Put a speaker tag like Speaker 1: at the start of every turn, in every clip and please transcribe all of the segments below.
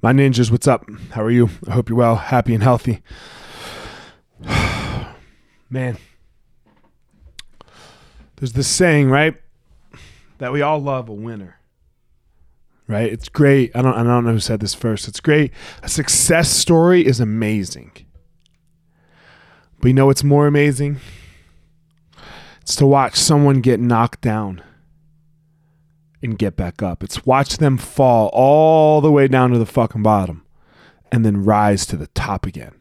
Speaker 1: My ninjas, what's up? How are you? I hope you're well, happy, and healthy. Man, there's this saying, right? That we all love a winner. Right? It's great. I don't I don't know who said this first. It's great. A success story is amazing. But you know what's more amazing? It's to watch someone get knocked down and get back up. It's watch them fall all the way down to the fucking bottom and then rise to the top again.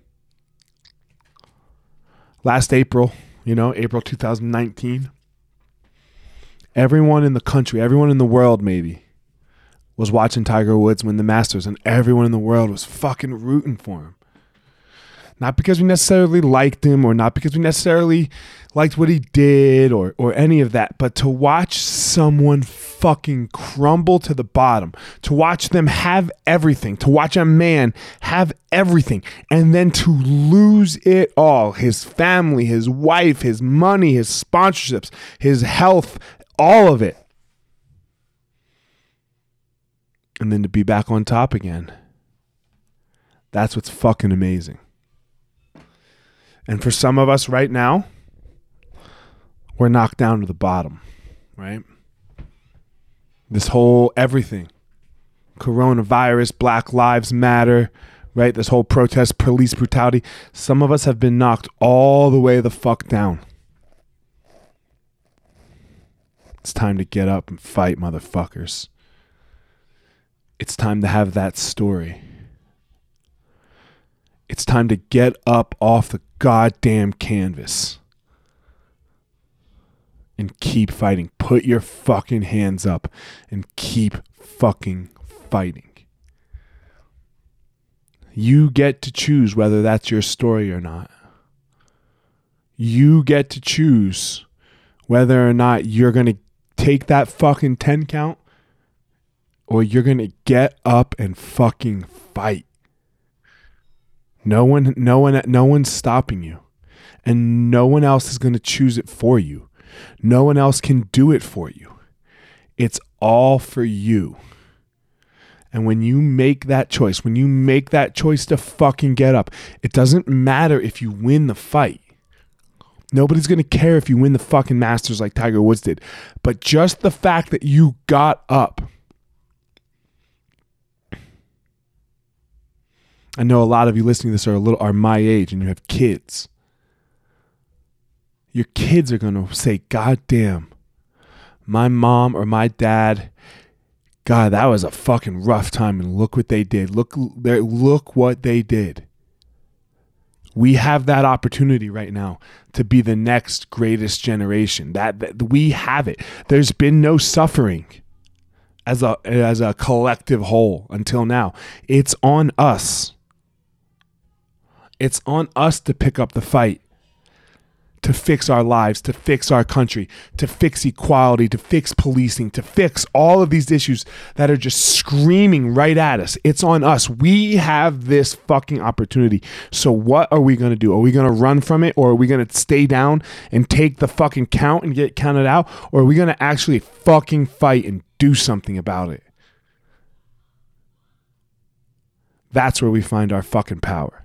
Speaker 1: Last April, you know, April 2019, everyone in the country, everyone in the world maybe was watching Tiger Woods win the Masters and everyone in the world was fucking rooting for him. Not because we necessarily liked him or not because we necessarily liked what he did or or any of that, but to watch someone fucking crumble to the bottom, to watch them have everything, to watch a man have everything and then to lose it all, his family, his wife, his money, his sponsorships, his health, all of it. And then to be back on top again. That's what's fucking amazing. And for some of us right now, we're knocked down to the bottom, right? This whole everything coronavirus, Black Lives Matter, right? This whole protest, police brutality. Some of us have been knocked all the way the fuck down. It's time to get up and fight, motherfuckers. It's time to have that story. It's time to get up off the goddamn canvas and keep fighting. Put your fucking hands up and keep fucking fighting. You get to choose whether that's your story or not. You get to choose whether or not you're going to take that fucking 10 count or you're going to get up and fucking fight. No one no one no one's stopping you. And no one else is going to choose it for you. No one else can do it for you. It's all for you. And when you make that choice, when you make that choice to fucking get up, it doesn't matter if you win the fight. Nobody's going to care if you win the fucking Masters like Tiger Woods did. But just the fact that you got up I know a lot of you listening to this are a little are my age and you have kids. Your kids are going to say, "God damn, my mom or my dad, God, that was a fucking rough time and look what they did. Look look what they did." We have that opportunity right now to be the next greatest generation. That, that we have it. There's been no suffering as a as a collective whole until now. It's on us. It's on us to pick up the fight, to fix our lives, to fix our country, to fix equality, to fix policing, to fix all of these issues that are just screaming right at us. It's on us. We have this fucking opportunity. So, what are we going to do? Are we going to run from it or are we going to stay down and take the fucking count and get counted out? Or are we going to actually fucking fight and do something about it? That's where we find our fucking power.